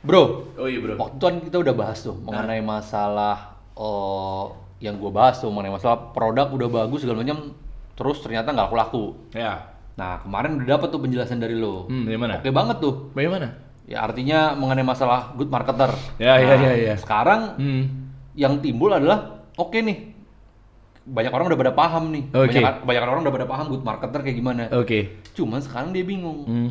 Bro, Oh iya bro. waktu itu kan kita udah bahas tuh mengenai masalah eh, yang gue bahas tuh mengenai masalah produk udah bagus segala macam terus ternyata nggak laku-laku. Ya. Nah kemarin udah dapat tuh penjelasan dari lo. Hmm, dari mana? Oke banget tuh. Bagaimana? Ya artinya mengenai masalah good marketer. Ya, ya, ya, ya. Sekarang Hmm. yang timbul adalah oke nih banyak orang udah pada paham nih. Oke. Banyak, banyak orang udah pada paham good marketer kayak gimana. Oke. Cuman sekarang dia bingung. Hmm.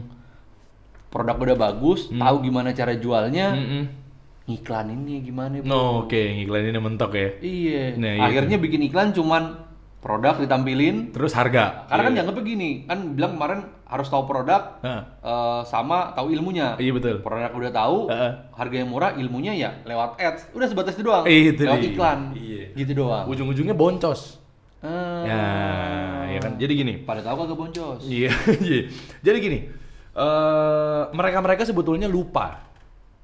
Produk udah bagus, tahu gimana cara jualnya, Mm-mm. ngiklaninnya gimana, Bro? No, oke, ngiklan ini mentok ya. Iya. Nah, iya Akhirnya bikin iklan cuman produk ditampilin. Terus harga. Karena kan dianggapnya gini, kan bilang kemarin harus tahu produk Hah. eh, sama tahu ilmunya. Iya betul. Produk udah tahu, Heeh. harga yang murah, ilmunya ya lewat ads. Udah sebatas itu doang. Itu lewat dia. iklan. Iya. Gitu doang. Ujung-ujungnya boncos. Ah. Ya, ya kan. Jadi gini. Pada tahu kagak boncos. Iya, iya. Jadi gini, eh, mereka-mereka sebetulnya lupa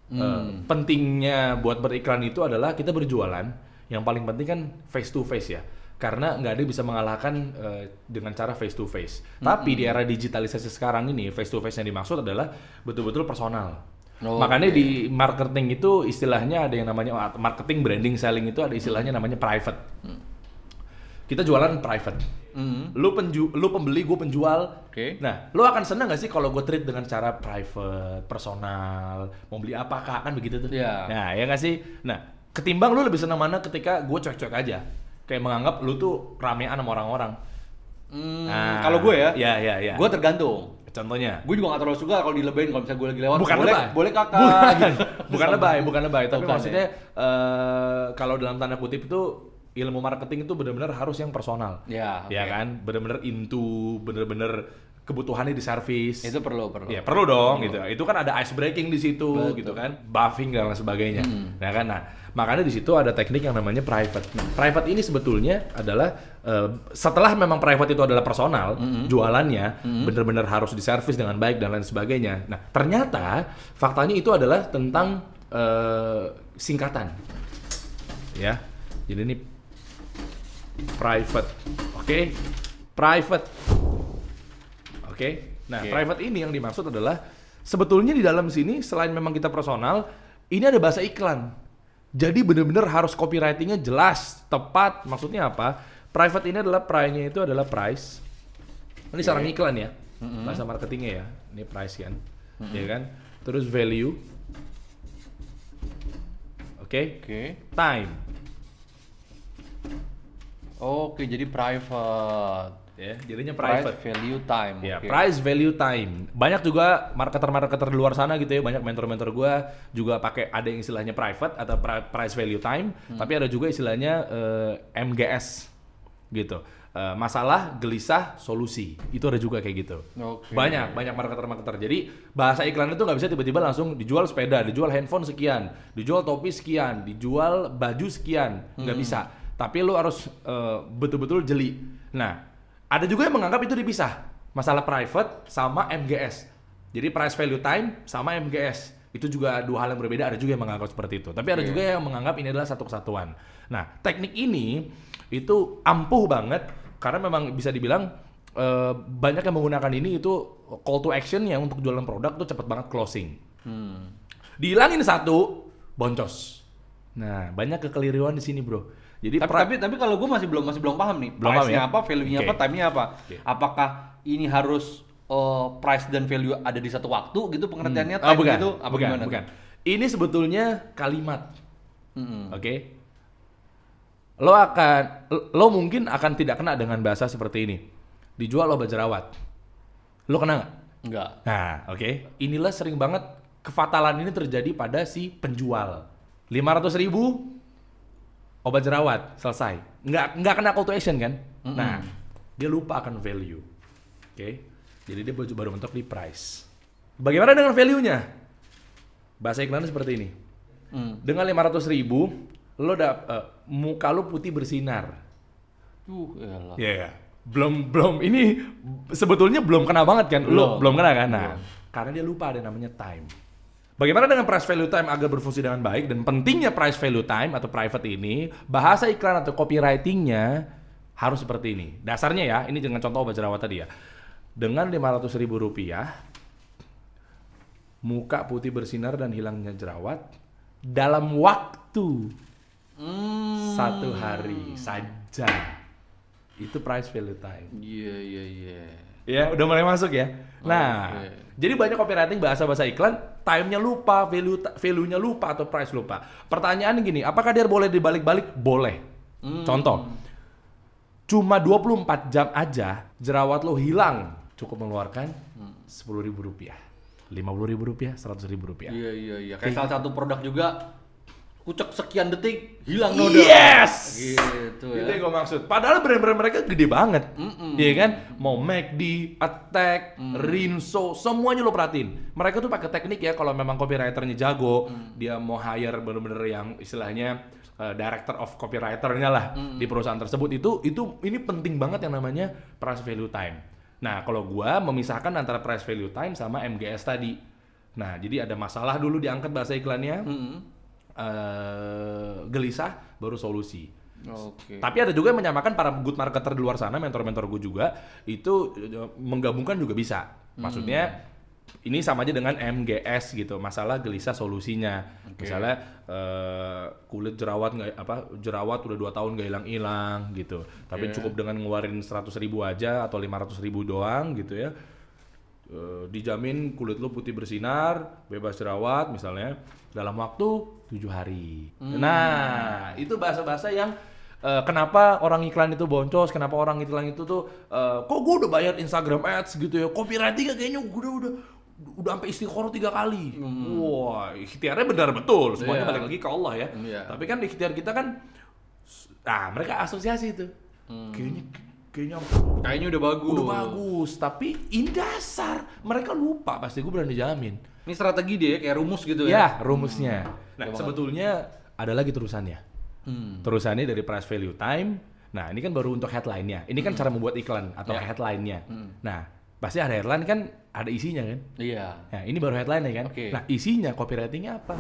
eh, pentingnya buat beriklan itu adalah kita berjualan. Yang paling penting kan face to face ya, karena nggak ada yang bisa mengalahkan eh, dengan cara face to face. Tapi di era digitalisasi sekarang ini, face to face yang dimaksud adalah betul-betul personal. Oh, Makanya di marketing itu istilahnya ada yang namanya marketing branding selling itu ada istilahnya namanya private. Kita jualan private. Hmm. Lu penju lu pembeli, gue penjual. Oke. Nah, lu akan senang gak sih kalau gue treat dengan cara private, personal, mau beli apa kak kan begitu tuh? Iya. Nah, ya gak sih? Nah, ketimbang lu lebih senang mana ketika gue cuek-cuek aja, kayak menganggap lu tuh ramean sama orang-orang. Hmm, Nah, kalau gue ya, ya, ya, ya. gue tergantung. Contohnya. Gue juga gak terlalu suka kalau dilebayin kalau misalnya gue lagi lewat. Bukan boleh, lebay. boleh kakak. Bukan, gitu. bukan lebay, bukan lebay. Tapi Bukan, maksudnya eh, kalau dalam tanda kutip itu ilmu marketing itu benar-benar harus yang personal. Ya, Ya oke. kan, benar-benar into, benar-benar kebutuhannya di service. Itu perlu, perlu. Ya perlu dong gitu. Itu kan ada ice breaking di situ Betul. gitu kan, buffing dan lain sebagainya. Hmm. Nah kan, nah makanya di situ ada teknik yang namanya private. Nah, private ini sebetulnya adalah eh, setelah memang private itu adalah personal, Hmm. jualannya benar-benar harus diservis dengan baik dan lain sebagainya. Nah ternyata faktanya itu adalah tentang eh, singkatan, ya. Jadi ini private, oke? Private. Oke. Nah, Oke. private ini yang dimaksud adalah sebetulnya di dalam sini selain memang kita personal, ini ada bahasa iklan. Jadi benar-benar harus copywritingnya jelas, tepat. Maksudnya apa? Private ini adalah price-nya itu adalah price. Ini sarang iklan ya. Bahasa marketingnya ya. Ini price kan. Ya kan? Terus value. Oke. Oke. Time. Oke, jadi private. Ya, jadinya Price, private. value, time. Ya, Oke. price value time. Banyak juga marketer-marketer di luar sana gitu ya, banyak mentor-mentor gua juga pakai ada yang istilahnya private atau pri- price value time, Hmm. tapi ada juga istilahnya eh, MGS gitu. Eh, masalah, gelisah, solusi. Itu ada juga kayak gitu. Oke. Banyak, banyak marketer-marketer. Jadi bahasa iklan itu nggak bisa tiba-tiba langsung dijual sepeda, dijual handphone sekian, dijual topi sekian, dijual baju sekian, nggak bisa. Tapi lu harus eh, betul-betul jeli. Nah, ada juga yang menganggap itu dipisah. Masalah private sama MGS. Jadi price value time sama MGS. Itu juga dua hal yang berbeda, ada juga yang menganggap seperti itu. Tapi ada Oke. juga yang menganggap ini adalah satu kesatuan. Nah, teknik ini itu ampuh banget karena memang bisa dibilang eh, banyak yang menggunakan ini itu call to action yang untuk jualan produk tuh cepet banget closing. Hmm. Dihilangin satu, boncos. Nah, banyak kekeliruan di sini, Bro. Jadi Tapi, pra- tapi tapi kalau gue masih belum masih belum paham nih. Belum paham price-nya ya? apa, value-nya Oke. apa, time-nya apa. Oke. Apakah ini harus eh, price dan value ada di satu waktu gitu pengertiannya Ah, time bukan, gitu apa bukan, gimana? tuh? bukan. Ini sebetulnya kalimat, Mm-mm. oke? Lo akan, lo mungkin akan tidak kena dengan bahasa seperti ini. Dijual obat jerawat. Lo kena nggak? Enggak. Nah, oke. Inilah sering banget kefatalan ini terjadi pada si penjual. 500 ribu obat jerawat selesai. Nggak nggak kena call to action kan? Mm-mm. Nah, dia lupa akan value. Oke. Jadi dia baru baru mentok di price. Bagaimana dengan value-nya? Bahasa iklannya seperti ini. Hmm. Dengan 500 ribu, lo dap, eh, muka lo putih bersinar. Uh. Iya, yeah. belum belum ini sebetulnya belum kena banget kan? Lo Belum. belum kena kan? Nah, Belum. karena dia lupa ada namanya time. Bagaimana dengan price value time agar berfungsi dengan baik dan pentingnya price value time atau private ini bahasa iklan atau copywritingnya harus seperti ini. Dasarnya ya, ini dengan contoh obat jerawat tadi ya. Dengan 500 ribu rupiah, muka putih bersinar dan hilangnya jerawat dalam waktu Hmm. satu hari saja. Itu price value time. Iya iya iya. Ya, udah mulai masuk ya. Nah, Oke. jadi banyak copywriting bahasa-bahasa iklan, time-nya lupa, value value-nya lupa atau price lupa. Pertanyaan gini, apakah dia boleh dibalik-balik? Boleh. Contoh, cuma 24 jam aja jerawat lo hilang, cukup mengeluarkan sepuluh ribu rupiah, lima puluh ribu rupiah, seratus ribu rupiah. Iya iya iya. Kayak salah satu produk juga kucek sekian detik hilang noda. Yes! Gitu Itu ya. yang gue maksud. Padahal brand-brand mereka gede banget. Iya kan? Mau McD, Attack, Rinso, semuanya lo perhatiin. Mereka tuh pakai teknik ya kalau memang copywriternya jago, dia mau hire bener-bener yang istilahnya uh, director of copywriternya lah di perusahaan tersebut itu itu ini penting banget yang namanya price value time. Nah, kalau gua memisahkan antara price value time sama MGS tadi. Nah, jadi ada masalah dulu diangkat bahasa iklannya. Mm-mm. Eh, gelisah baru solusi. Oke. Tapi ada juga yang menyamakan para good marketer di luar sana, mentor-mentor gue juga, itu eh, menggabungkan juga bisa. Maksudnya ini sama aja dengan MGS gitu, masalah gelisah solusinya. Misalnya eh, kulit jerawat nggak apa jerawat udah dua tahun nggak hilang-hilang gitu, tapi cukup dengan ngeluarin 100 ribu aja atau 500 ribu doang gitu ya. Eh, dijamin kulit lu putih bersinar, bebas jerawat misalnya dalam waktu tujuh hari. Nah, itu bahasa-bahasa yang eh, kenapa orang iklan itu boncos, kenapa orang iklan itu tuh eh, kok gue udah bayar Instagram Ads gitu ya, copywriting kayaknya udah udah udah sampai istiqoroh tiga kali. Wah, ikhtiarnya benar betul, semuanya Iya. balik lagi ke Allah ya. Iya. Tapi kan ikhtiar kita kan, ah mereka asosiasi itu. Kayaknya kayaknya Kayaknya udah bagus. udah bagus tapi ini dasar mereka lupa pasti gue berani jamin Ini strategi dia kayak rumus gitu ya ya. rumusnya nah Gampang. sebetulnya ada lagi terusannya Hmm. terusannya dari price value time nah ini kan baru untuk headline-nya ini kan cara membuat iklan atau Ya. headline-nya Hmm. nah pasti ada headline kan ada isinya kan Iya. nah ini baru headline-nya kan Oke. nah isinya copywriting-nya apa